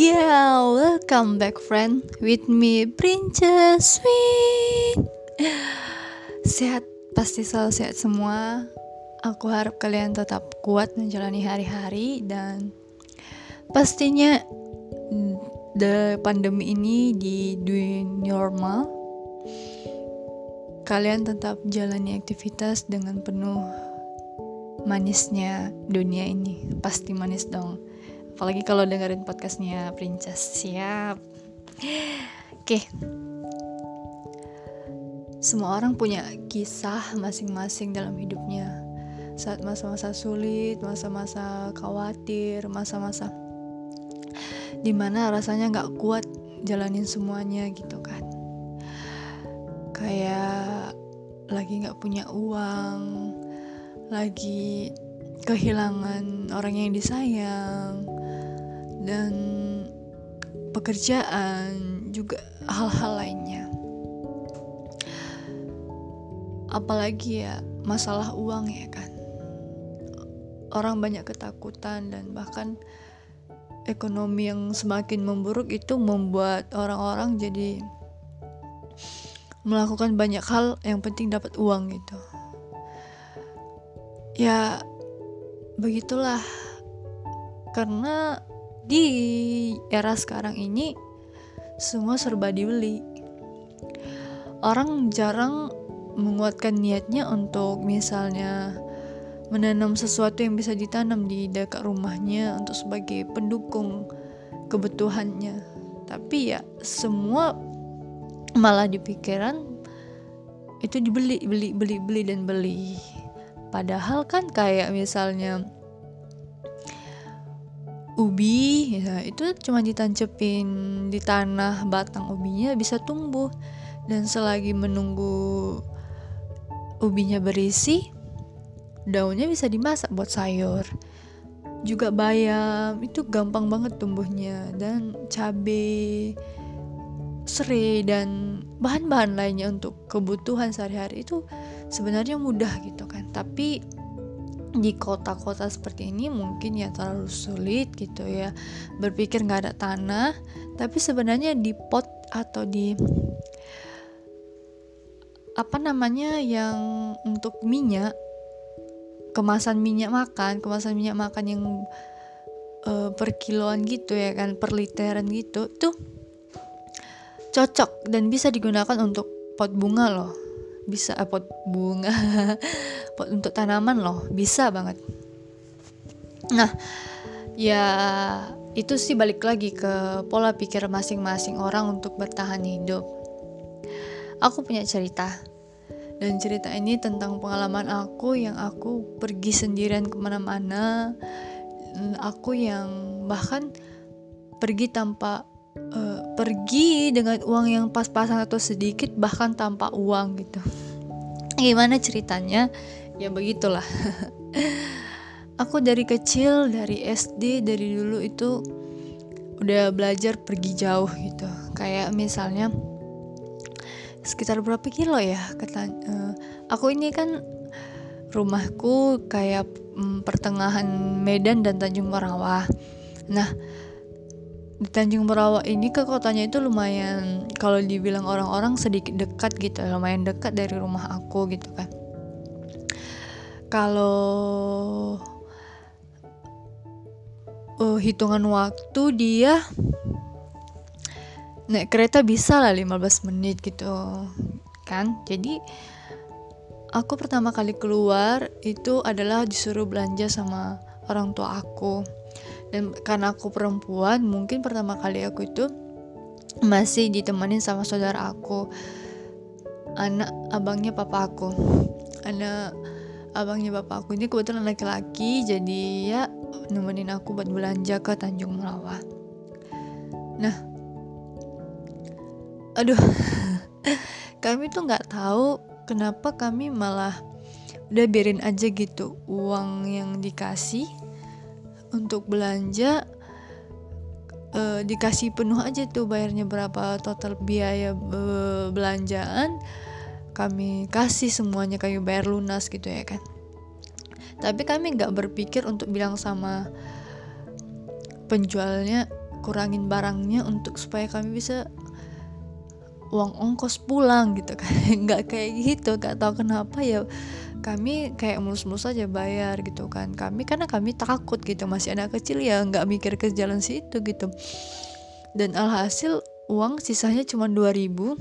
Yeah, welcome back friend with me Princess Sweet. Sehat, pasti selalu sehat semua. Aku harap kalian tetap kuat menjalani hari-hari dan pastinya the pandemi ini di dunia normal kalian tetap jalani aktivitas dengan penuh manisnya dunia ini pasti manis dong apalagi kalau dengerin podcastnya Princess siap. Oke. Semua orang punya kisah masing-masing dalam hidupnya. Saat masa-masa sulit, masa-masa khawatir, masa-masa di mana rasanya nggak kuat jalanin semuanya gitu kan. Kayak lagi nggak punya uang lagi kehilangan orang yang disayang dan pekerjaan juga hal-hal lainnya. Apalagi ya masalah uang ya kan. Orang banyak ketakutan dan bahkan ekonomi yang semakin memburuk itu membuat orang-orang jadi melakukan banyak hal yang penting dapat uang gitu. Ya begitulah. Karena di era sekarang ini semua serba dibeli. Orang jarang menguatkan niatnya untuk misalnya menanam sesuatu yang bisa ditanam di dekat rumahnya untuk sebagai pendukung kebutuhannya tapi ya semua malah di pikiran itu dibeli beli beli beli dan beli padahal kan kayak misalnya ubi ya. Itu cuma ditancepin di tanah batang ubinya bisa tumbuh. Dan selagi menunggu ubinya berisi daunnya bisa dimasak buat sayur. Juga bayam itu gampang banget tumbuhnya. Dan cabe serai dan bahan-bahan lainnya untuk kebutuhan sehari-hari itu sebenarnya mudah gitu kan. Tapi di kota-kota seperti ini mungkin ya terlalu sulit gitu ya. Berpikir nggak ada tanah tapi sebenarnya di pot atau di apa namanya yang untuk minyak kemasan minyak makan kemasan minyak makan yang uh, per kiloan gitu ya kan per literan gitu tuh cocok dan bisa digunakan untuk pot bunga loh bisa eh, pot bunga. Pot untuk tanaman loh bisa banget. Nah ya itu sih balik lagi ke pola pikir masing-masing orang untuk bertahan hidup. Aku punya cerita dan cerita ini tentang pengalaman aku yang aku pergi sendirian ke mana-mana. Aku yang bahkan pergi tanpa uh, pergi dengan uang yang pas-pasan atau sedikit bahkan tanpa uang gitu. Gimana ceritanya? Ya begitulah. aku dari kecil dari SD dari dulu itu udah belajar pergi jauh gitu. Kayak misalnya sekitar berapa kilo ya kata uh, aku ini kan rumahku kayak um, pertengahan Medan dan Tanjung Merawah nah di Tanjung Merawah ini ke kotanya itu lumayan kalau dibilang orang-orang sedikit dekat gitu lumayan dekat dari rumah aku gitu kan. Kalau uh, hitungan waktu dia naik kereta bisa lah 15 menit gitu kan? Jadi aku pertama kali keluar itu adalah disuruh belanja sama orang tua aku dan karena aku perempuan mungkin pertama kali aku itu masih ditemani sama saudara aku. Anak abangnya papa aku. Anak abangnya bapak aku ini kebetulan laki-laki jadi ya nemenin aku buat belanja ke Tanjung Melawah nah aduh kami tuh nggak tahu kenapa kami malah udah biarin aja gitu uang yang dikasih untuk belanja uh, dikasih penuh aja tuh bayarnya berapa total biaya uh, belanjaan kami kasih semuanya kami bayar lunas gitu ya kan. Tapi kami nggak berpikir untuk bilang sama penjualnya kurangin barangnya untuk supaya kami bisa uang ongkos pulang gitu kan. Nggak kayak gitu gak tahu kenapa ya kami kayak mulus-mulus aja bayar gitu kan. Kami karena kami takut gitu masih anak kecil ya nggak mikir ke jalan situ gitu. Dan alhasil uang sisanya cuma 2000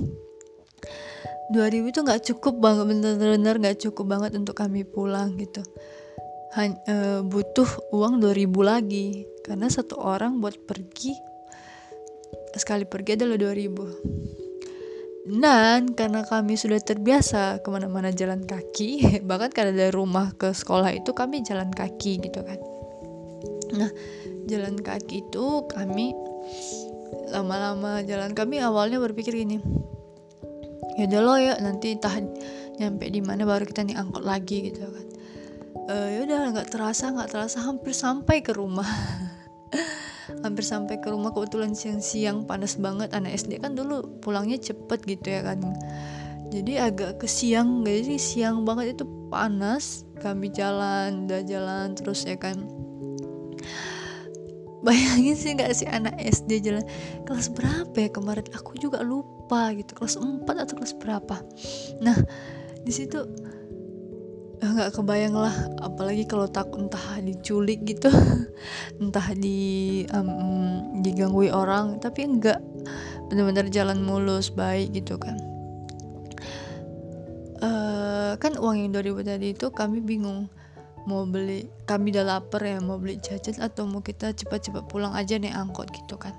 2000 itu nggak cukup banget bener-bener nggak cukup banget untuk kami pulang gitu. Hanya, e, butuh uang 2000 lagi karena satu orang buat pergi sekali pergi adalah 2000 dan karena kami sudah terbiasa ke mana-mana jalan kaki bahkan karena dari rumah ke sekolah itu kami jalan kaki gitu kan. Nah jalan kaki itu kami lama-lama jalan kami awalnya berpikir gini ya udah lo ya nanti entah nyampe di mana baru kita nih angkot lagi gitu kan. E, ya udah nggak terasa nggak terasa hampir sampai ke rumah hampir sampai ke rumah kebetulan siang-siang panas banget. Anak SD kan dulu pulangnya cepet gitu ya kan. Jadi agak ke siang jadi siang banget itu panas. Kami jalan udah jalan terus ya kan. Bayangin sih nggak sih anak SD jalan? Kelas berapa ya? Kemarin aku juga lupa gitu. Kelas 4 atau kelas berapa? Nah di situ nggak kebayang lah. Apalagi kalau takut entah diculik gitu. Entah di um, diganggu orang. Tapi enggak benar-benar jalan mulus baik gitu kan. Uh, kan uang yang 2000 tadi itu kami bingung mau beli kami udah lapar ya mau beli jajan atau mau kita cepat-cepat pulang aja nih angkot gitu kan.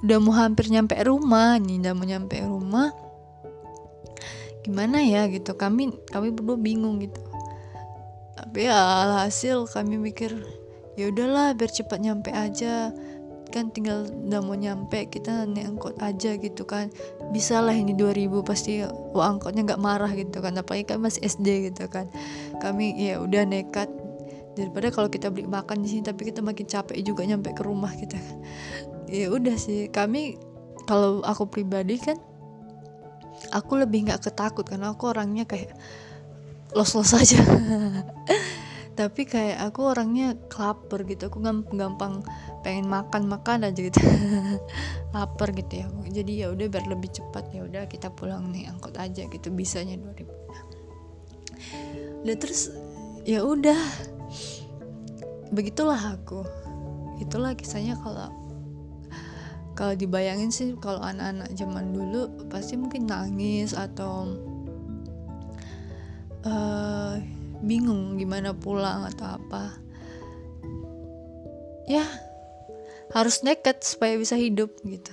Udah mau hampir nyampe rumah nih udah mau nyampe rumah gimana ya gitu. Kami kami berdua bingung gitu tapi ya alhasil kami mikir ya udahlah biar cepat nyampe aja. Kan tinggal udah mau nyampe kita naik angkot aja gitu kan. Bisa lah ini 2000 pasti wah angkotnya nggak marah gitu kan. Apalagi kan masih SD gitu kan. Kami ya udah nekat. Daripada kalau kita beli makan di sini tapi kita makin capek juga nyampe ke rumah kita kan. Ya udah sih kami kalau aku pribadi kan aku lebih nggak ketakut karena aku orangnya kayak los-los aja. Tapi kayak aku orangnya kelaper gitu. Aku gampang pengen makan makan aja gitu. Lapar gitu ya. Jadi ya udah biar lebih cepat ya udah kita pulang nih angkot aja gitu bisanya 2000 udah terus ya udah. Begitulah aku. Itulah kisahnya kalau kalau dibayangin sih kalau anak-anak zaman dulu pasti mungkin nangis atau uh, bingung gimana pulang atau apa. Ya harus nekat supaya bisa hidup gitu.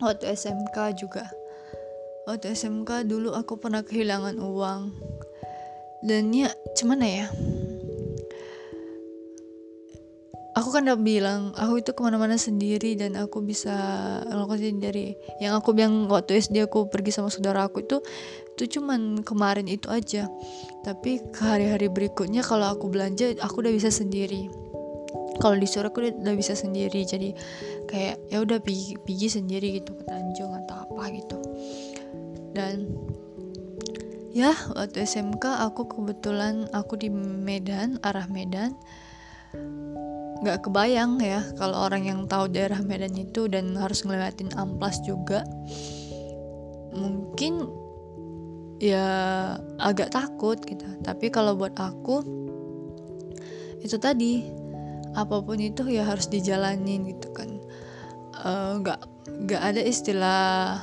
Waktu SMK juga. Waktu SMK dulu aku pernah kehilangan uang. Dan ya cuman ya aku kan udah bilang aku itu ke mana-mana sendiri dan aku bisa ngelakuin dari yang aku bilang waktu SD aku pergi sama saudara aku itu itu cuman kemarin itu aja. Tapi ke hari-hari berikutnya kalau aku belanja aku udah bisa sendiri. Kalau disuruh aku udah, bisa sendiri. Jadi kayak ya udah pergi, pergi sendiri gitu ke Tanjung atau apa gitu. Dan ya waktu SMK aku kebetulan aku di Medan arah Medan. Nggak kebayang ya kalau orang yang tahu daerah Medan itu dan harus ngelewatin amplas juga. Mungkin ya agak takut gitu. Tapi kalau buat aku itu tadi apa pun itu ya harus dijalanin gitu kan. Eh, nggak uh, nggak ada istilah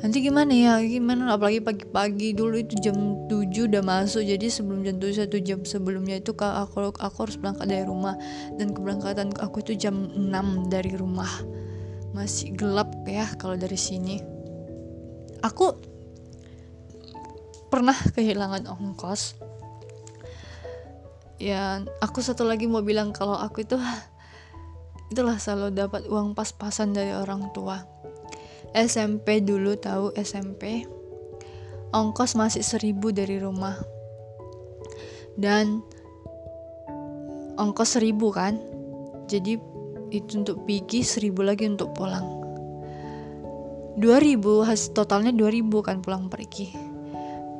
nanti gimana ya gimana? Apalagi pagi-pagi dulu itu jam 7 udah masuk. Jadi sebelum jam 7 satu jam sebelumnya itu aku aku harus berangkat dari rumah. Dan keberangkatan aku itu jam 6 dari rumah. Masih gelap ya kalau dari sini. Aku pernah kehilangan ongkos. Ya aku satu lagi mau bilang kalau aku itu itulah selalu dapat uang pas-pasan dari orang tua. SMP dulu tahu SMP ongkos masih seribu dari rumah. Dan ongkos seribu kan? Jadi itu untuk pergi seribu lagi untuk pulang. 2000 hasil totalnya 2000 kan pulang pergi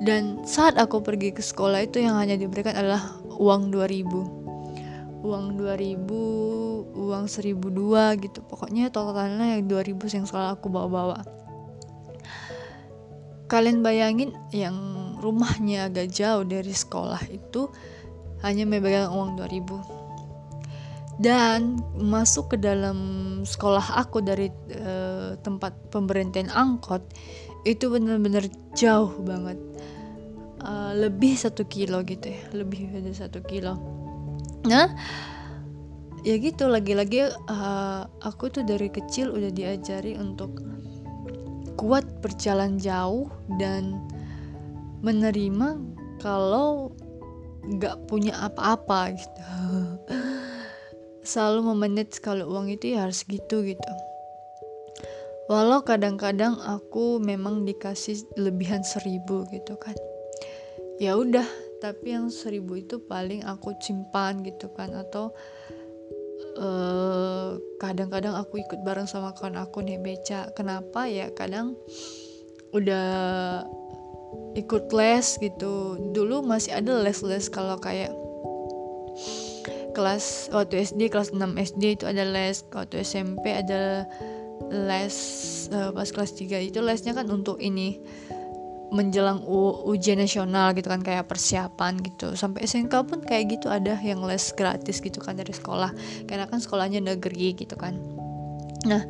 dan saat aku pergi ke sekolah itu yang hanya diberikan adalah uang 2000 uang 2000 uang 1002 gitu. Pokoknya totalnya yang 2000 yang selalu aku bawa-bawa. Kalian bayangin yang rumahnya agak jauh dari sekolah itu hanya memegang uang 2000 dan masuk ke dalam sekolah aku dari uh, tempat pemberhentian angkot itu benar-benar jauh banget. Uh, lebih satu kilo gitu ya lebih dari satu kilo. Nah ya gitu lagi-lagi uh, aku tuh dari kecil udah diajari untuk kuat berjalan jauh dan menerima kalau nggak punya apa-apa gitu. Selalu memanage kalau uang itu ya harus gitu gitu walau kadang-kadang aku memang dikasih lebihan seribu gitu kan. Ya udah tapi yang seribu itu paling aku simpan gitu kan. Atau eh, kadang-kadang aku ikut bareng sama kawan aku nih beca. Kenapa ya? Kadang udah ikut les gitu. Dulu masih ada les-les kalau kayak kelas waktu SD kelas 6 SD itu ada les. Waktu SMP ada les uh, pas kelas 3 itu lesnya kan untuk ini menjelang ujian nasional gitu kan kayak persiapan gitu. Sampai SMK pun kayak gitu ada yang les gratis gitu kan dari sekolah. Karena kan sekolahnya negeri gitu kan. Nah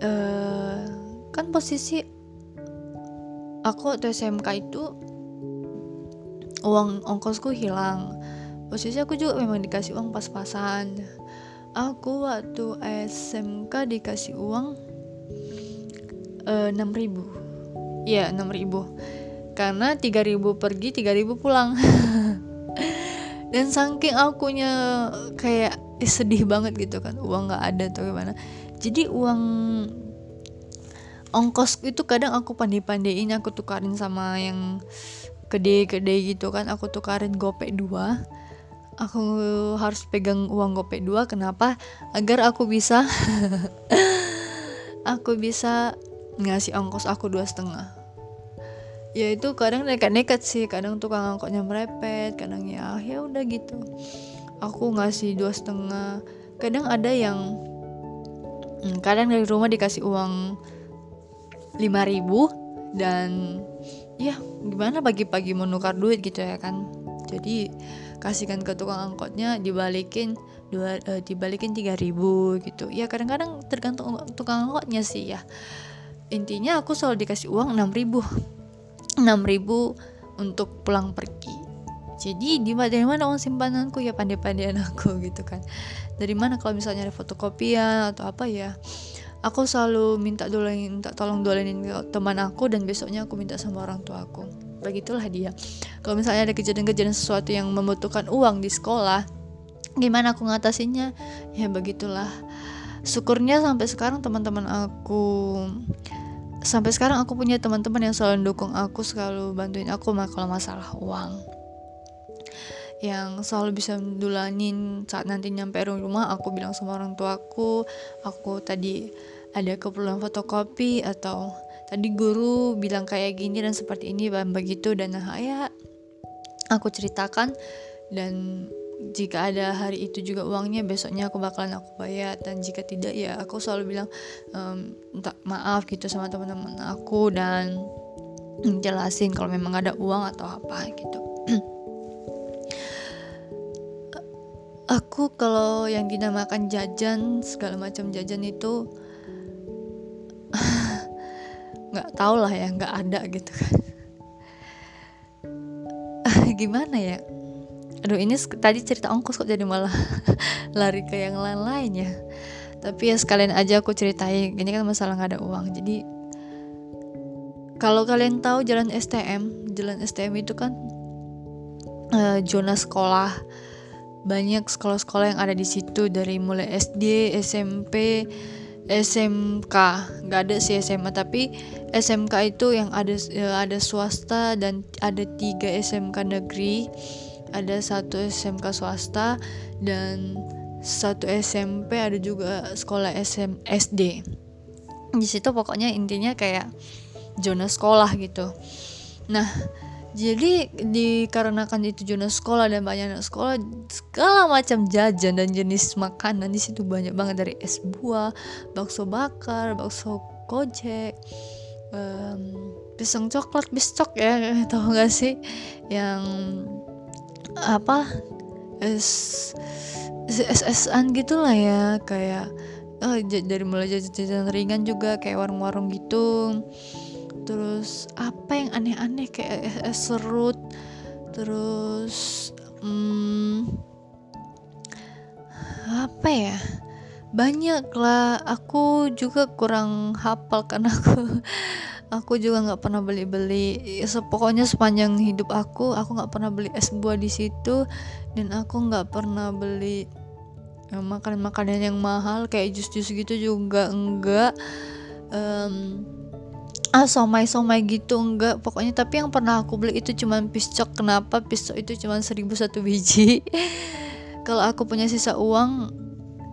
uh, kan posisi aku waktu SMK itu uang ongkosku hilang. Posisi aku juga memang dikasih uang pas-pasan aku waktu SMK dikasih uang uh, ribu. Iya 6000 Karena 3000 pergi 3000 pulang. Dan saking akunya kayak eh, sedih banget gitu kan Uang gak ada atau gimana. Jadi uang ongkos itu kadang aku pandai-pandaiin aku tukarin sama yang gede-gede gitu kan aku tukarin gopek dua aku harus pegang uang gopek dua kenapa? Agar aku bisa aku bisa ngasih ongkos aku dua setengah. Ya itu kadang nekat-nekat sih kadang tukang angkotnya merepet kadang ya ya udah gitu. Aku ngasih dua setengah. Kadang ada yang hmm, kadang dari rumah dikasih uang lima ribu dan ya gimana pagi-pagi mau nukar duit gitu ya kan. Jadi kasihkan ke tukang angkotnya dibalikin dua uh, dibalikin tiga ribu gitu. Ya kadang-kadang tergantung tukang angkotnya sih ya. Intinya aku selalu dikasih uang 6000 6000 untuk pulang pergi. Jadi di dari mana uang simpananku? Ya pandai-pandaian aku gitu kan. Dari mana kalau misalnya ada fotokopian atau apa ya aku selalu minta dolenin minta tolong dolenin ke teman aku dan besoknya aku minta sama orang tua aku. Begitulah dia. Kalau misalnya ada kejadian-kejadian sesuatu yang membutuhkan uang di sekolah gimana aku ngatasinnya ya begitulah. Syukurnya sampai sekarang teman-teman aku sampai sekarang aku punya teman-teman yang selalu dukung aku selalu bantuin aku kalau masalah uang. Yang selalu bisa dulanin saat nanti nyampe rumah aku bilang sama orang tuaku aku tadi ada keperluan fotokopi atau tadi guru bilang kayak gini dan seperti ini dan begitu. Dan nah ya aku ceritakan. Dan jika ada hari itu juga uangnya besoknya aku bakalan aku bayar. Dan jika tidak ya aku selalu bilang um, maaf gitu sama teman-teman aku. Dan jelasin kalau memang ada uang atau apa gitu. Aku kalau yang dinamakan jajan segala macam jajan itu nggak tau lah ya nggak ada gitu kan. Gimana ya? Aduh ini tadi cerita ongkos kok jadi malah lari ke yang lain-lain ya. Tapi ya sekalian aja aku ceritain ini kan masalah nggak ada uang. Jadi kalau kalian tahu jalan STM jalan STM itu kan uh, sekolah. Banyak sekolah-sekolah yang ada di situ dari mulai SD SMP SMK nggak ada sih SMA tapi SMK itu yang ada eh, ada swasta dan ada tiga SMK negeri. Ada satu SMK swasta dan satu SMP ada juga sekolah SM SD di situ pokoknya intinya kayak zona sekolah gitu. Nah jadi dikarenakan itu zona sekolah dan banyak anak sekolah segala macam jajan dan jenis makanan di situ banyak banget. Dari es buah bakso bakar bakso kojek um, pisang coklat biscok ya tahu gak sih? Yang apa es es esan gitulah ya kayak oh, dari mulai jajan-jajan ringan juga kayak warung-warung gitu terus apa yang aneh-aneh? Kayak es, serut terus hmm, apa ya? Banyak lah. Aku juga kurang hafal karena aku aku juga nggak pernah beli-beli. Ya, pokoknya sepanjang hidup aku aku nggak pernah beli es buah di situ. Dan aku nggak pernah beli ya, makanan-makanan yang mahal kayak jus-jus gitu juga enggak um, ah somai-somai gitu enggak. Pokoknya tapi yang pernah aku beli itu cuman piscok kenapa piscok itu cuman seribu satu biji? Kalau aku punya sisa uang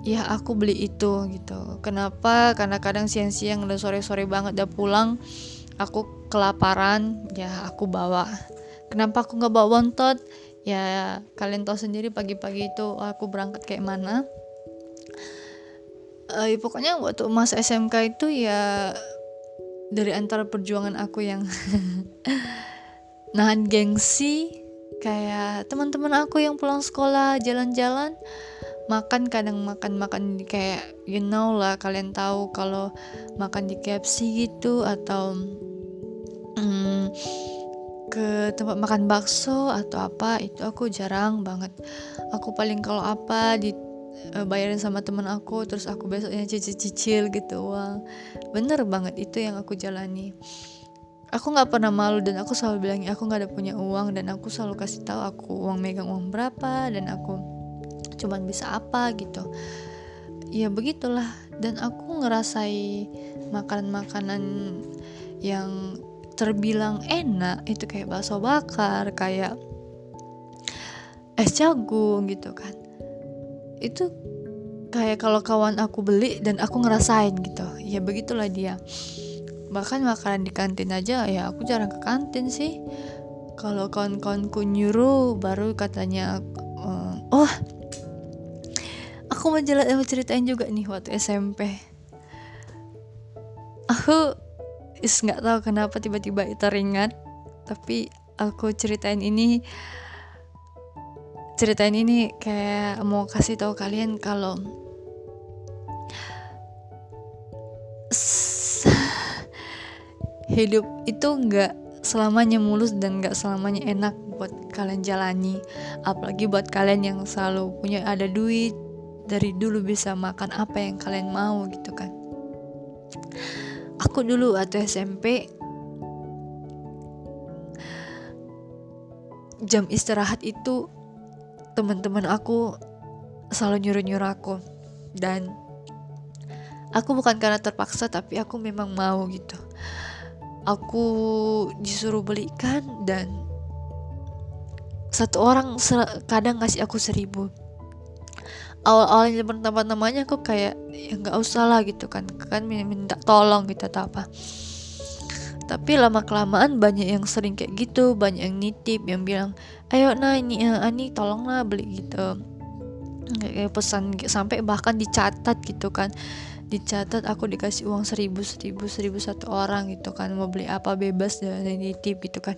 ya aku beli itu gitu. Kenapa? Karena kadang siang-siang udah sore-sore banget udah pulang aku kelaparan ya aku bawa. Kenapa aku nggak bawa bontot ya kalian tahu sendiri pagi-pagi itu aku berangkat kayak mana. Uh, ya pokoknya waktu masa SMK itu ya dari antara perjuangan aku yang nahan gengsi kayak teman-teman aku yang pulang sekolah jalan-jalan makan kadang makan makan kayak you know lah kalian tahu kalau makan di KFC gitu atau hmm, ke tempat makan bakso atau apa itu aku jarang banget. Aku paling kalau apa di uh, bayarin sama temen aku terus aku besoknya cicil-cicil gitu. Uang bener banget itu yang aku jalani. Aku nggak pernah malu dan aku selalu bilang aku nggak ada punya uang dan aku selalu kasih tahu aku uang megang uang berapa dan aku cuman bisa apa gitu. Ya begitulah. Dan aku ngerasai makanan-makanan yang terbilang enak itu kayak bakso bakar kayak es jagung gitu kan itu kayak kalau kawan aku beli dan aku ngerasain gitu. Ya begitulah dia. Bahkan makanan di kantin aja ya aku jarang ke kantin sih. Kalau kawan-kawanku nyuruh baru katanya eh, oh aku mau mau ceritain juga nih waktu SMP aku is nggak tahu kenapa tiba-tiba teringat tapi aku ceritain ini ceritain ini kayak mau kasih tahu kalian kalau hidup itu nggak selamanya mulus dan nggak selamanya enak buat kalian jalani. Apalagi buat kalian yang selalu punya ada duit dari dulu bisa makan apa yang kalian mau gitu kan. Aku dulu waktu SMP jam istirahat itu teman-teman aku selalu nyuruh-nyuruh aku. Dan aku bukan karena terpaksa tapi aku memang mau gitu. Aku disuruh belikan dan satu orang kadang ngasih aku seribu. Awal-awalnya pertama-tamanya aku kayak ya nggak usah lah gitu kan. Kan minta tolong gitu atau apa tapi lama kelamaan banyak yang sering kayak gitu banyak yang nitip yang bilang ayo nah ini uh, ani tolonglah beli gitu. Kayak pesan sampai bahkan dicatat gitu kan. Dicatat aku dikasih uang seribu seribu seribu satu orang gitu kan. Mau beli apa bebas dan nitip gitu kan.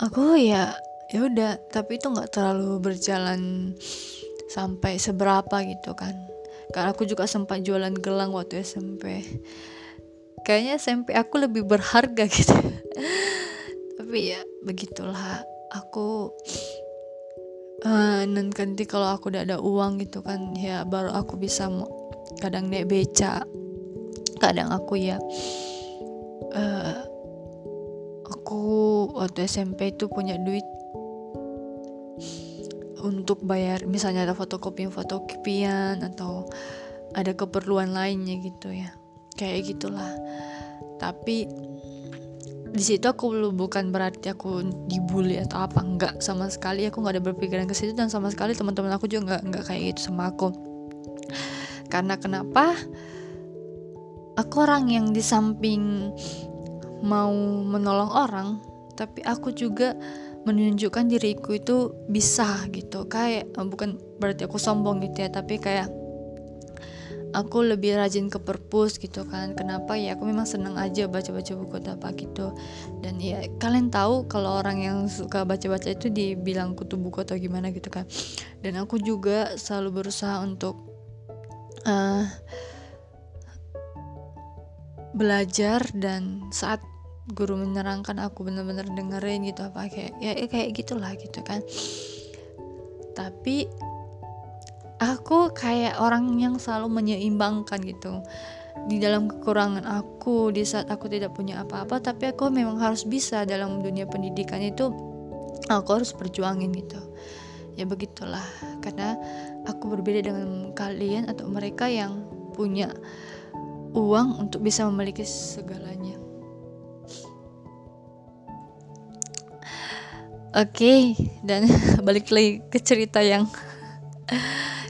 Aku ya ya udah. Tapi itu nggak terlalu berjalan sampai seberapa gitu kan. Karena aku juga sempat jualan gelang waktu SMP kayaknya SMP aku lebih berharga gitu. Tapi ya begitulah. Aku uh, nanti kalau aku udah ada uang gitu kan ya baru aku bisa kadang naik beca. Kadang aku ya uh, aku waktu SMP itu punya duit untuk bayar misalnya ada fotokopi fotokopian atau ada keperluan lainnya gitu ya kayak gitulah. Tapi di situ aku bukan berarti aku dibully atau apa enggak sama sekali. Aku nggak ada berpikiran ke situ dan sama sekali teman-teman aku juga nggak nggak kayak gitu sama aku. Karena kenapa? Aku orang yang di samping mau menolong orang tapi aku juga menunjukkan diriku itu bisa gitu. Kayak eh, bukan berarti aku sombong gitu ya tapi kayak aku lebih rajin ke perpus gitu kan. Kenapa ya? Aku memang seneng aja baca-baca buku atau apa gitu. Dan ya kalian tahu kalau orang yang suka baca-baca itu dibilang kutu buku atau gimana gitu kan. Dan aku juga selalu berusaha untuk uh, belajar dan saat guru menerangkan aku bener-bener dengerin gitu apa kayak ya, ya kayak gitulah gitu kan. Tapi aku kayak orang yang selalu menyeimbangkan gitu. Di dalam kekurangan aku di saat aku tidak punya apa-apa tapi aku memang harus bisa dalam dunia pendidikan itu aku harus perjuangin gitu. Ya begitulah karena aku berbeda dengan kalian atau mereka yang punya uang untuk bisa memiliki segalanya. Oke, okay, dan balik lagi ke cerita yang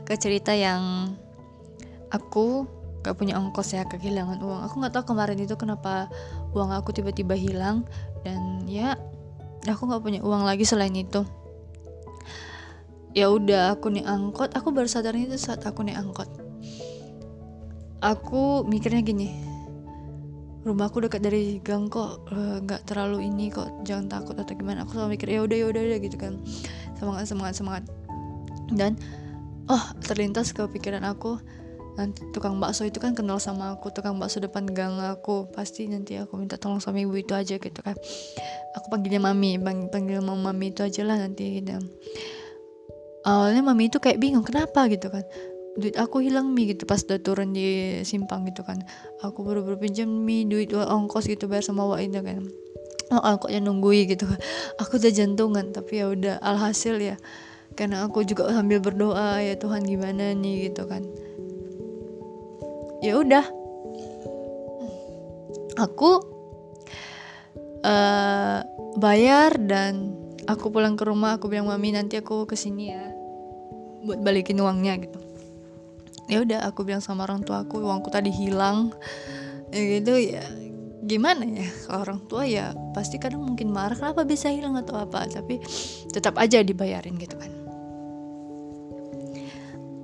ke cerita yang aku gak punya ongkos ya kehilangan uang. Aku nggak tahu kemarin itu kenapa uang aku tiba-tiba hilang dan ya aku nggak punya uang lagi selain itu. Ya udah aku nih angkot, aku baru sadar itu saat aku nih angkot. Aku mikirnya gini, rumahku dekat dari gang kok eh, nggak uh, terlalu ini kok jangan takut atau gimana aku selalu mikir ya udah ya udah gitu kan semangat semangat semangat dan oh terlintas ke pikiran aku. Nanti tukang bakso itu kan kenal sama aku tukang bakso depan gang aku. Pasti nanti aku minta tolong sama ibu itu aja gitu kan. Aku panggilnya mami Pang, panggil mami itu aja lah nanti gitu. Awalnya mami itu kayak bingung kenapa? gitu kan. Duit aku hilang mi gitu pas udah turun di simpang gitu kan. Aku baru berpinjam mi duit ongkos gitu bayar sama wak itu kan. Oh angkotnya nunggui gitu. Kan aku udah jantungan tapi ya udah alhasil ya karena aku juga sambil berdoa ya Tuhan gimana nih? Gitu kan. Ya udah. Aku uh, bayar dan aku pulang ke rumah aku bilang mami nanti aku ke sini ya buat balikin uangnya gitu. Ya udah aku bilang sama orang tua aku uangku tadi hilang. Ya gitu ya gimana ya orang tua ya pasti kadang mungkin marah kenapa bisa hilang? atau apa tapi tetap aja dibayarin gitu kan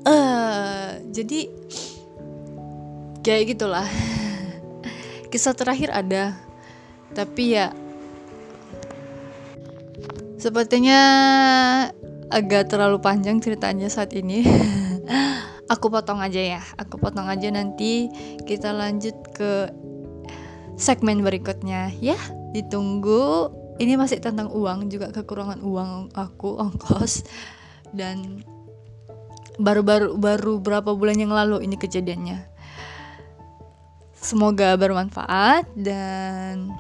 uh, jadi kayak gitulah. Kisah terakhir ada tapi ya sepertinya agak terlalu panjang ceritanya saat ini. Aku potong aja ya aku potong aja nanti. Kita lanjut ke segmen berikutnya ya. Ditunggu ini masih tentang uang juga kekurangan uang aku ongkos. Dan baru-baru baru berapa bulan yang lalu ini kejadiannya. Semoga bermanfaat dan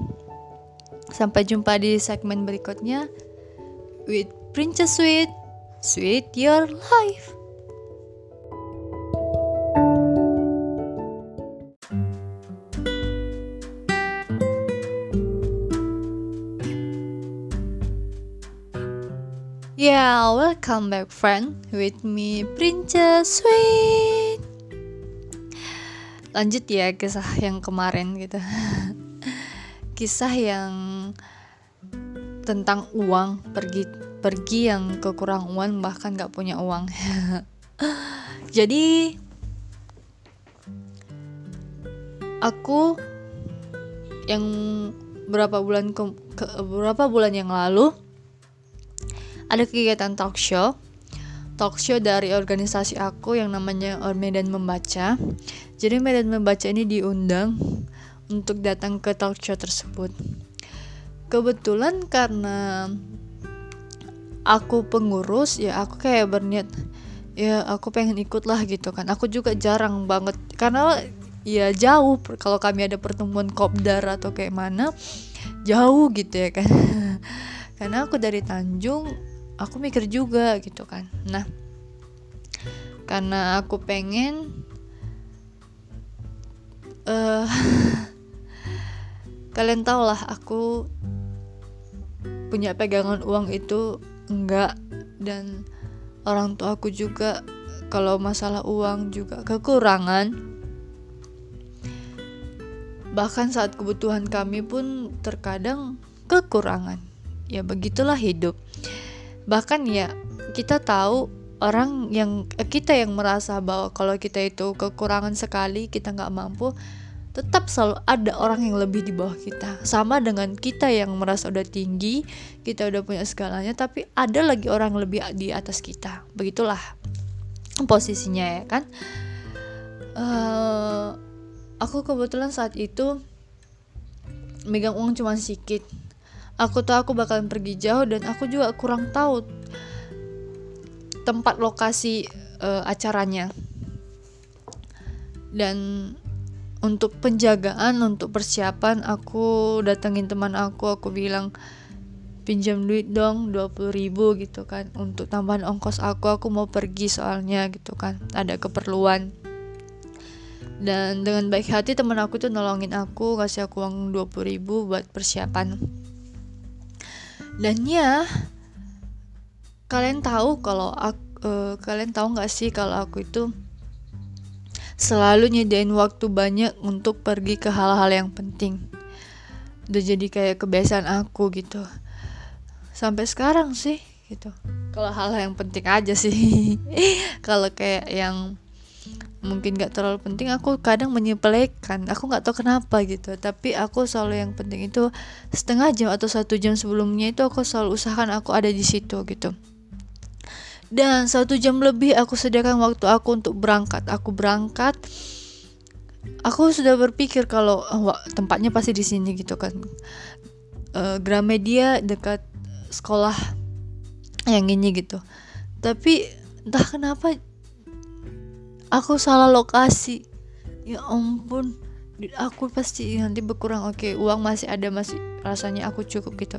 sampai jumpa di segmen berikutnya with Princess Sweet Sweet Your Life Yeah, welcome back friend with me Princess Sweet. Lanjut ya kisah yang kemarin gitu. kisah yang tentang uang pergi pergi yang kekurang uang bahkan gak punya uang. Jadi aku yang berapa bulan ke, ke berapa bulan yang lalu ada kegiatan talk show talk show dari organisasi aku yang namanya Medan Membaca. Jadi Medan Membaca ini diundang untuk datang ke talk show tersebut. Kebetulan karena aku pengurus ya aku kayak berniat ya aku pengen ikut lah gitu kan. Aku juga jarang banget karena ya jauh kalau kami ada pertemuan kopdar atau kayak mana jauh gitu ya kan. karena aku dari Tanjung aku mikir juga gitu kan. Nah karena aku pengen uh, kalian tau lah aku punya pegangan uang itu enggak. Dan orang tua aku juga kalau masalah uang juga kekurangan. Bahkan saat kebutuhan kami pun terkadang kekurangan. Ya begitulah hidup bahkan ya kita tahu orang yang eh, kita yang merasa bahwa kalau kita itu kekurangan sekali kita nggak mampu tetap selalu ada orang yang lebih di bawah kita. Sama dengan kita yang merasa udah tinggi kita udah punya segalanya tapi ada lagi orang lebih di atas kita. Begitulah posisinya ya kan? Uh, aku kebetulan saat itu megang uang cuma sedikit aku tahu aku bakalan pergi jauh dan aku juga kurang tahu tempat lokasi uh, acaranya. Dan untuk penjagaan untuk persiapan aku datengin teman aku aku bilang pinjam duit dong 20 ribu gitu kan. Untuk tambahan ongkos aku aku mau pergi soalnya gitu kan. Ada keperluan. Dan dengan baik hati teman aku tuh nolongin aku kasih aku uang 20 ribu buat persiapan dan ya kalian tahu kalau aku uh, kalian tahu nggak sih kalau aku itu selalu nyediain waktu banyak untuk pergi ke hal-hal yang penting. Udah jadi kayak kebiasaan aku gitu. Sampai sekarang sih gitu. Kalau hal-hal yang penting aja sih. Kalau kayak yang mungkin gak terlalu penting aku kadang menyepelekan aku nggak tahu kenapa gitu. Tapi aku selalu yang penting itu setengah jam atau satu jam sebelumnya itu aku selalu usahakan aku ada di situ gitu. Dan satu jam lebih aku sediakan waktu aku untuk berangkat. Aku berangkat aku sudah berpikir kalau oh, tempatnya pasti di sini gitu kan. Uh, Gramedia dekat sekolah yang ini gitu. Tapi entah kenapa aku salah lokasi. Ya ampun. Aku pasti nanti berkurang. Oke uang masih ada masih rasanya aku cukup gitu.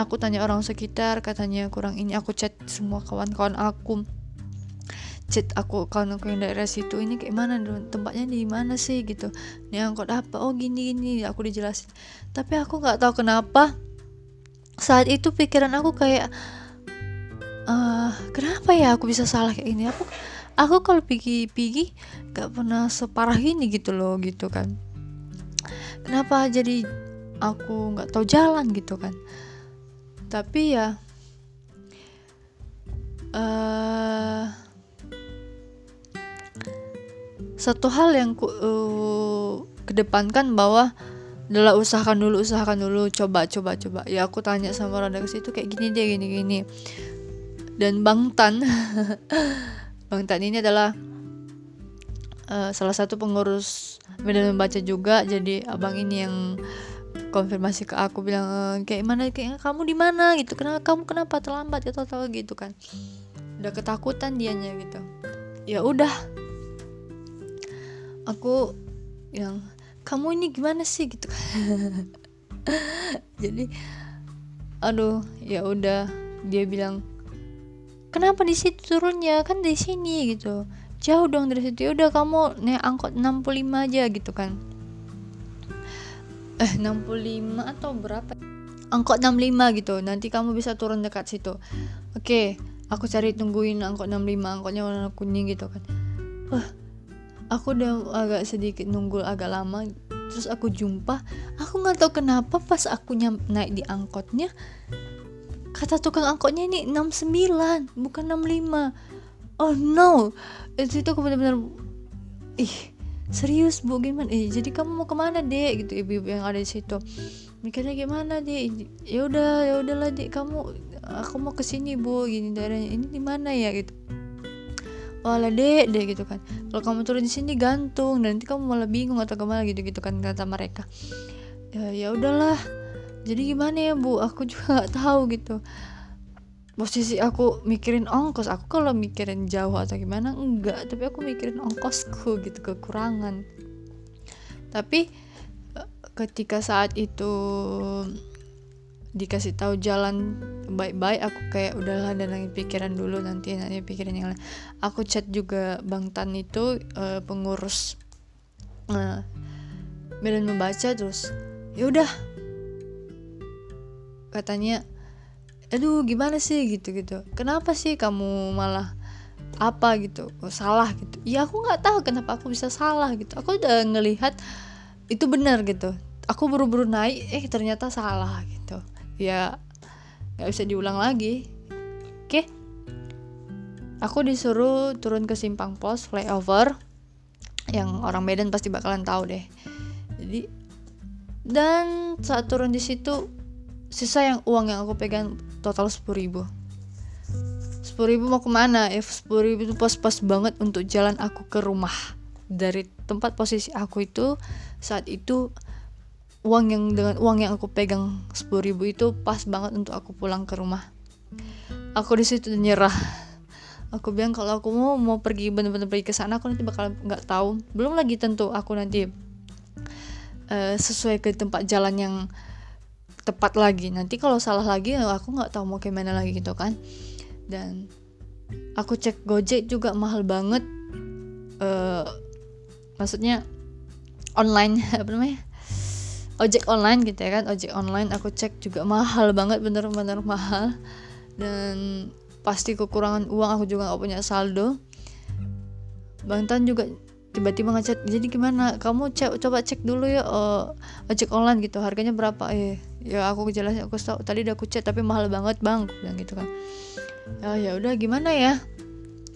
Aku tanya orang sekitar katanya kurang ini. Aku chat semua kawan-kawan aku. Chat aku kawan aku yang daerah situ. Ini kayak mana tempatnya di mana sih gitu. Ini angkot apa? Oh gini gini. Aku dijelasin. Tapi aku nggak tahu kenapa. Saat itu pikiran aku kayak uh, kenapa ya aku bisa salah kayak ini aku aku kalau pergi-pergi gak pernah separah ini gitu loh gitu kan. Kenapa jadi aku nggak tahu jalan gitu kan? Tapi ya uh, satu hal yang ku uh, kedepankan bahwa adalah usahakan dulu usahakan dulu coba coba coba. Ya aku tanya sama orang dari situ kayak gini deh gini gini. Dan bang Tan bang Tan ini adalah uh, salah satu pengurus medan membaca juga. Jadi abang ini yang konfirmasi ke aku bilang e, kayak mana kayak kamu di mana? Gitu. Kenapa kamu kenapa terlambat? Ya tahu gitu kan. Udah ketakutan dianya gitu. Ya udah. Aku yang kamu ini gimana sih? Gitu. Jadi aduh ya udah. Dia bilang kenapa di situ turunnya? Kan di sini gitu. Jauh dong dari situ. Ya udah kamu naik angkot 65 aja gitu kan. Eh 65 atau berapa? Angkot 65 gitu. Nanti kamu bisa turun dekat situ. Oke aku cari tungguin angkot 65 angkotnya warna kuning gitu kan. Wah aku udah agak sedikit nunggu agak lama. Terus aku jumpa. Aku nggak tahu kenapa pas aku naik di angkotnya kata tukang angkotnya ini 69 bukan 65 oh no. Itu, itu aku benar-benar ih serius bu gimana? Eh jadi kamu mau ke mana dek? Gitu ibu-ibu yang ada di situ. Mikirnya gimana dek? Ya udah ya udahlah dek. Kamu aku mau ke sini bu gini daerahnya. Ini di mana ya? Gitu. Wala dek dek gitu kan. Kalau kamu turun di sini gantung. Dan nanti kamu malah bingung atau ke mana gitu gitu kan kata mereka. Ya ya udahlah jadi gimana ya bu? Aku juga nggak tahu gitu. Posisi aku mikirin ongkos. Aku kalau mikirin jauh atau gimana enggak. Tapi aku mikirin ongkosku gitu kekurangan. Tapi eh, ketika saat itu dikasih tahu jalan baik-baik aku kayak udahlah dan pikiran dulu nanti nanti pikirin yang lain. Aku chat juga bang Tan itu uh, pengurus uh, medan membaca terus ya udah katanya aduh gimana sih? gitu gitu kenapa sih kamu malah apa? gitu. Oh, salah gitu. Ya aku nggak tahu kenapa aku bisa salah gitu. Aku udah ngelihat itu benar gitu. Aku buru-buru naik eh ternyata salah gitu. Ya nggak bisa diulang lagi. Oke. Aku disuruh turun ke simpang pos flyover yang orang Medan pasti bakalan tahu deh. Jadi dan saat turun di situ sisa yang uang yang aku pegang total sepuluh ribu. Sepuluh ribu mau ke mana? Eh sepuluh ribu itu pas-pas banget untuk jalan aku ke rumah. Dari tempat posisi aku itu saat itu uang yang dengan uang yang aku pegang sepuluh ribu itu pas banget untuk aku pulang ke rumah. Aku di situ nyerah. Aku bilang kalau aku mau mau pergi bener-bener pergi ke sana aku nanti bakal nggak tahu. Belum lagi tentu aku nanti uh, sesuai ke tempat jalan yang tepat lagi. Nanti kalau salah lagi aku nggak tahu mau ke mana lagi gitu kan. Dan aku cek Gojek juga mahal banget. Uh, maksudnya online apa namanya? Ojek online gitu ya kan ojek online aku cek juga mahal banget bener-bener mahal. Dan pasti kekurangan uang aku juga nggak punya saldo. Bang Tan juga tiba-tiba ngechat jadi gimana? Kamu cek coba cek dulu ya uh, ojek online gitu. Harganya berapa? Eh ya aku jelasin aku tahu tadi udah aku cek tapi mahal banget bang bilang gitu kan. Oh ya udah gimana ya?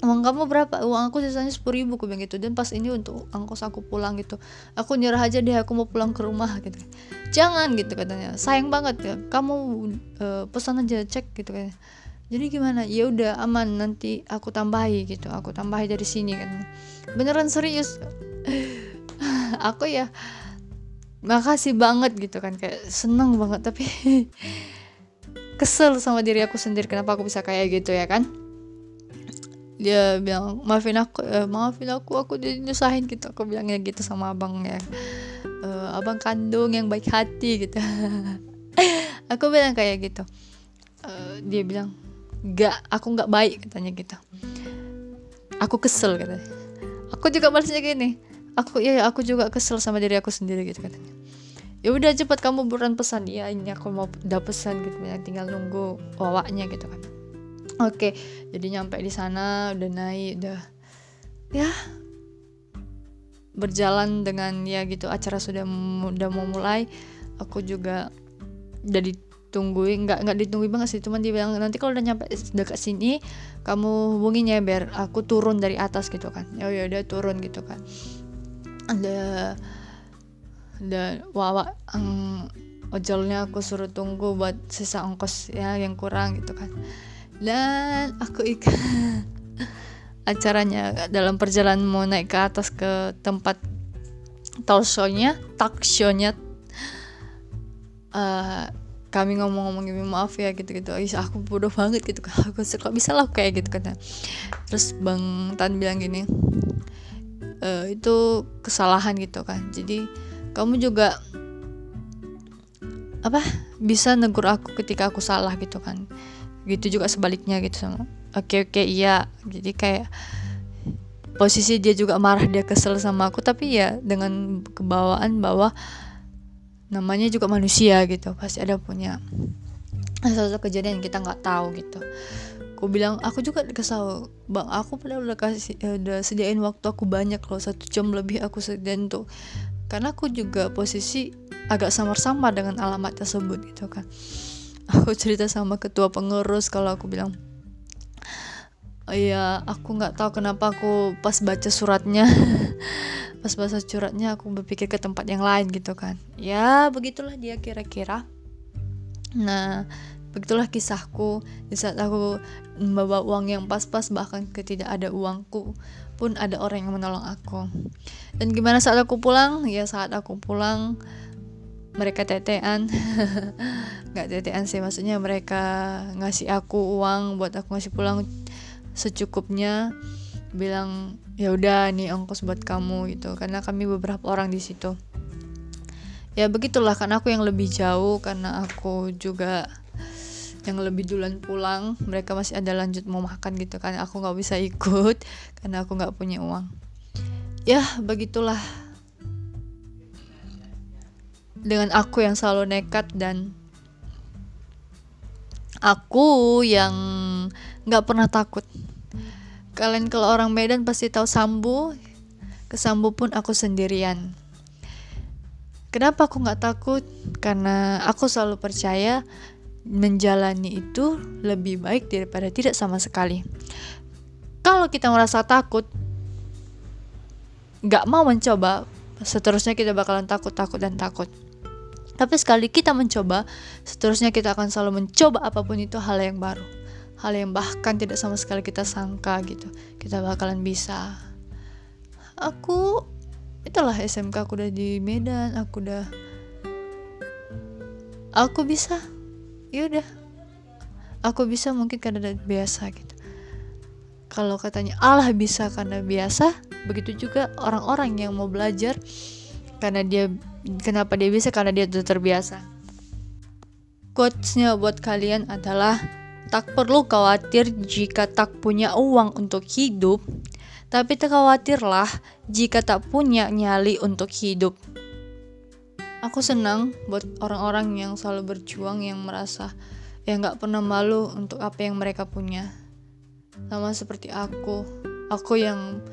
Uang kamu berapa? Uang aku sisanya sepuluh ribu aku bilang gitu. Dan pas ini untuk angkos aku pulang gitu aku nyerah aja deh aku mau pulang ke rumah gitu jangan gitu katanya. Sayang banget ya kamu uh, pesan aja cek gitu kan jadi gimana? Ya udah aman nanti aku tambahi gitu. Aku tambahi dari sini kan. Beneran serius. Aku ya makasih banget gitu kan. Kayak seneng banget tapi kesel sama diri aku sendiri kenapa aku bisa kayak gitu ya kan? Dia bilang maafin aku eh, maafin aku aku nyusahin gitu. Aku bilangnya gitu sama abang ya. Uh, abang kandung yang baik hati gitu. Aku bilang kayak gitu. Uh, dia bilang gak aku nggak baik katanya gitu. Aku kesel katanya. Aku juga balasnya gini aku ya aku juga kesel sama diri aku sendiri gitu katanya. Ya udah cepat kamu buruan pesan. Ya ini aku mau udah pesan gitu ya tinggal nunggu wawaknya gitu kan. Oke jadi nyampe di sana udah naik udah ya berjalan dengan ya gitu acara sudah udah mau mulai. Aku juga udah ditungguin nggak nggak ditungguin banget sih. Cuman dia bilang nanti kalau udah nyampe dekat sini kamu hubungin ya biar aku turun dari atas gitu kan. Ya udah turun gitu kan. Ada dan wawa um, ojolnya aku suruh tunggu buat sisa ongkos ya yang kurang gitu kan. Dan aku ikut acaranya dalam perjalanan mau naik ke atas ke tempat talk show-nya talk show-nya uh, kami ngomong-ngomong gini maaf ya gitu-gitu. Is, aku bodoh banget gitu. Aku kok bisa lah kayak gitu kan terus bang Tan bilang gini e, itu kesalahan gitu kan. Jadi kamu juga apa bisa negur aku ketika aku salah gitu kan. Gitu juga sebaliknya gitu sama. Oke oke iya. Jadi kayak posisi dia juga marah dia kesel sama aku. Tapi ya dengan kebawaan bahwa namanya juga manusia gitu pasti ada punya sesuatu kejadian kita nggak tahu gitu. Aku bilang aku juga kesal bang aku padahal udah kasih udah sediain waktu aku banyak loh satu jam lebih aku sediain tuh karena aku juga posisi agak samar-samar dengan alamat tersebut gitu kan. Aku cerita sama ketua pengurus kalau aku bilang iya aku nggak tahu kenapa aku pas baca suratnya pas baca suratnya aku berpikir ke tempat yang lain gitu kan. Ya begitulah dia kira-kira. Nah begitulah kisahku. Di saat aku membawa uang yang pas-pas bahkan ketidak ada uangku pun ada orang yang menolong aku. Dan gimana saat aku pulang? Ya saat aku pulang mereka tetean. Nggak tetean sih maksudnya mereka ngasih aku uang buat aku ngasih pulang secukupnya bilang ya udah nih ongkos buat kamu gitu. Karena kami beberapa orang di situ. Ya begitulah karena aku yang lebih jauh karena aku juga yang lebih duluan pulang mereka masih ada lanjut mau makan gitu kan. Aku nggak bisa ikut karena aku nggak punya uang. Ya begitulah. Dengan aku yang selalu nekat dan aku yang nggak pernah takut kalian kalau orang Medan pasti tahu Sambu. Ke Sambu pun aku sendirian. Kenapa aku nggak takut? Karena aku selalu percaya menjalani itu lebih baik daripada tidak sama sekali. Kalau kita merasa takut nggak mau mencoba seterusnya kita bakalan takut takut dan takut. Tapi sekali kita mencoba, seterusnya kita akan selalu mencoba apa pun itu hal yang baru. Hal yang bahkan tidak sama sekali kita sangka gitu. Kita bakalan bisa. Aku itulah SMK aku udah di Medan, aku udah aku bisa. Ya udah. Aku bisa mungkin karena biasa gitu. Kalau katanya Allah bisa karena biasa, begitu juga orang-orang yang mau belajar karena dia kenapa dia bisa karena dia sudah terbiasa quotesnya buat kalian adalah tak perlu khawatir jika tak punya uang untuk hidup. Tapi tak khawatirlah jika tak punya nyali untuk hidup. Aku senang buat orang-orang yang selalu berjuang yang merasa yang gak pernah malu untuk apa yang mereka punya. Sama seperti aku. Aku yang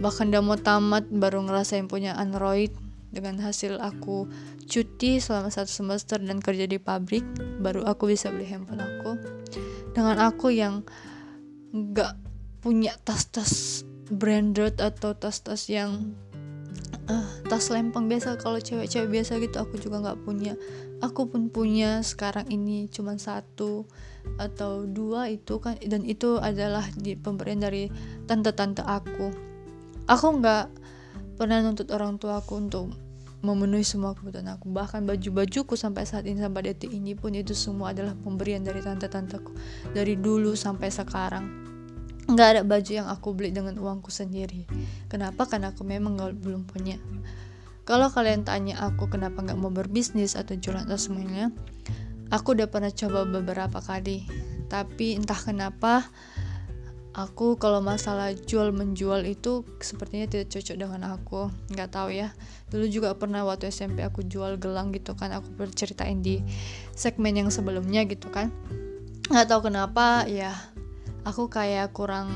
bahkan udah mau tamat baru ngerasain punya android. Dengan hasil aku cuti selama satu semester dan kerja di pabrik baru aku bisa beli handphone aku dengan aku yang nggak punya tas-tas branded atau tas-tas yang uh, tas lempeng biasa. Kalau cewek-cewek biasa gitu aku juga nggak punya. Aku pun punya sekarang ini cuma satu atau dua itu kan dan itu adalah di pemberian dari tante-tante aku. Aku nggak pernah nuntut orang tua aku untuk memenuhi semua kebutuhan aku. Bahkan baju-bajuku sampai saat ini sampai detik ini pun itu semua adalah pemberian dari tante-tanteku. Dari dulu sampai sekarang. Nggak ada baju yang aku beli dengan uangku sendiri. Kenapa? Karena aku memang gak, belum punya. Kalau kalian tanya aku kenapa nggak mau berbisnis atau jualan atau semuanya aku udah pernah coba beberapa kali. Tapi entah kenapa aku kalau masalah jual menjual itu sepertinya tidak cocok dengan aku. Nggak tahu ya. Dulu juga pernah waktu SMP aku jual gelang gitu kan. Aku berceritain di segmen yang sebelumnya gitu kan. Nggak tahu kenapa ya aku kayak kurang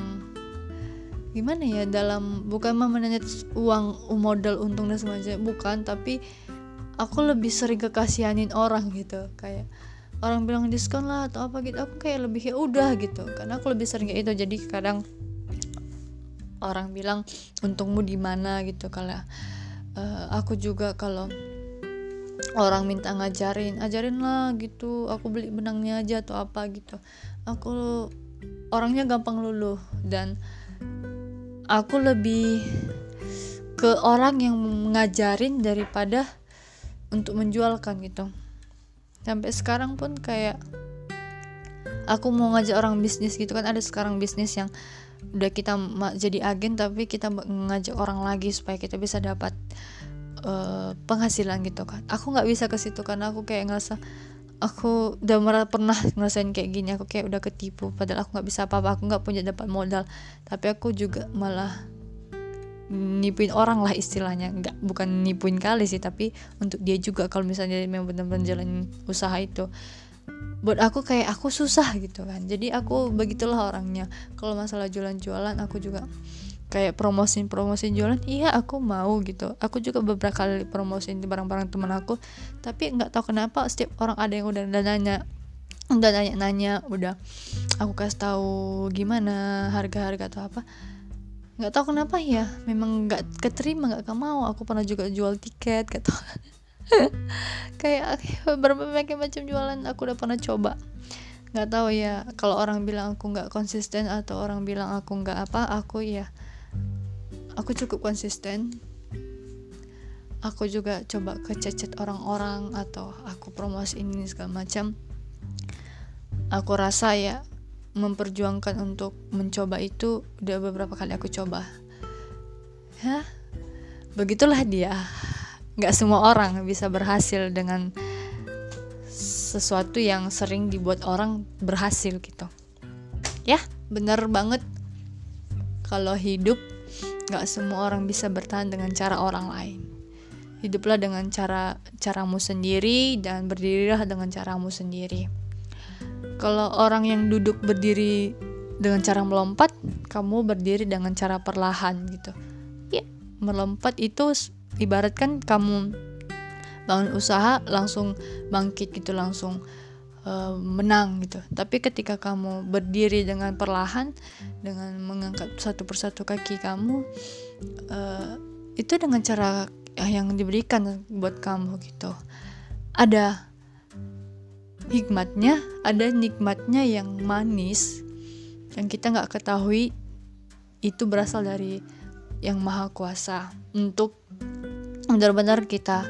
gimana ya dalam bukan memanage uang modal untung dan semacamnya bukan tapi aku lebih sering kekasihanin orang gitu. Kayak orang bilang diskon lah atau apa gitu aku kayak lebih ya udah gitu. Karena aku lebih sering kayak itu jadi kadang orang bilang untungmu di mana? gitu kalau uh, aku juga kalau orang minta ngajarin ajarin lah gitu aku beli benangnya aja atau apa gitu. Aku orangnya gampang luluh dan aku lebih ke orang yang ngajarin daripada untuk menjualkan gitu sampai sekarang pun kayak aku mau ngajak orang bisnis gitu kan. Ada sekarang bisnis yang udah kita jadi agen tapi kita ngajak orang lagi supaya kita bisa dapat uh, penghasilan gitu kan. Aku nggak bisa ke situ karena aku kayak ngerasa aku udah merah, pernah ngerasain kayak gini. Aku kayak udah ketipu. Padahal aku nggak bisa apa-apa. Aku nggak punya dapat modal. Tapi aku juga malah nipuin orang lah istilahnya. Nggak bukan nipuin kali sih tapi untuk dia juga kalau misalnya memang benar-benar jalan usaha itu. Buat aku kayak aku susah gitu kan. Jadi aku begitulah orangnya. Kalau masalah jualan-jualan aku juga kayak promosin promosin jualan iya aku mau gitu. Aku juga beberapa kali promosin di barang-barang teman aku tapi nggak tahu kenapa setiap orang ada yang udah nanya udah nanya-nanya udah aku kasih tahu gimana harga-harga atau apa nggak tahu kenapa ya memang nggak keterima nggak mau aku pernah juga jual tiket gitu kayak berbagai macam jualan aku udah pernah coba. Nggak tahu ya kalau orang bilang aku nggak konsisten atau orang bilang aku nggak apa aku ya aku cukup konsisten. Aku juga coba kececet orang-orang atau aku promosi ini segala macam. Aku rasa ya memperjuangkan untuk mencoba itu udah beberapa kali aku coba. Hah? begitulah dia. Nggak semua orang bisa berhasil dengan sesuatu yang sering dibuat orang berhasil gitu. Ya bener banget. Kalau hidup nggak semua orang bisa bertahan dengan cara orang lain. Hiduplah dengan cara caramu sendiri dan berdirilah dengan caramu sendiri kalau orang yang duduk berdiri dengan cara melompat, kamu berdiri dengan cara perlahan gitu. Ya, melompat itu ibaratkan kamu bangun usaha langsung bangkit gitu langsung uh, menang gitu. Tapi ketika kamu berdiri dengan perlahan dengan mengangkat satu persatu kaki kamu uh, itu dengan cara yang diberikan buat kamu gitu. Ada hikmatnya ada nikmatnya yang manis yang kita nggak ketahui itu berasal dari yang maha kuasa. Untuk benar-benar kita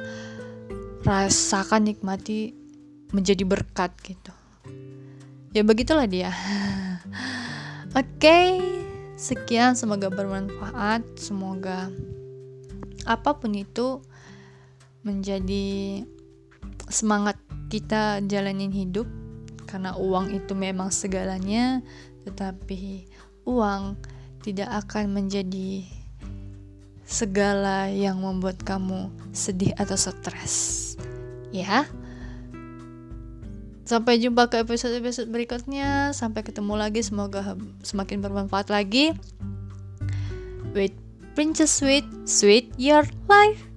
rasakan nikmati menjadi berkat gitu. Ya begitulah dia. Oke okay, sekian semoga bermanfaat. Semoga apa pun itu menjadi semangat kita jalanin hidup karena uang itu memang segalanya tetapi uang tidak akan menjadi segala yang membuat kamu sedih atau stres. Ya. Sampai jumpa ke episode-episode berikutnya. Sampai ketemu lagi. Semoga semakin bermanfaat lagi. With Princess Sweet, sweet your life.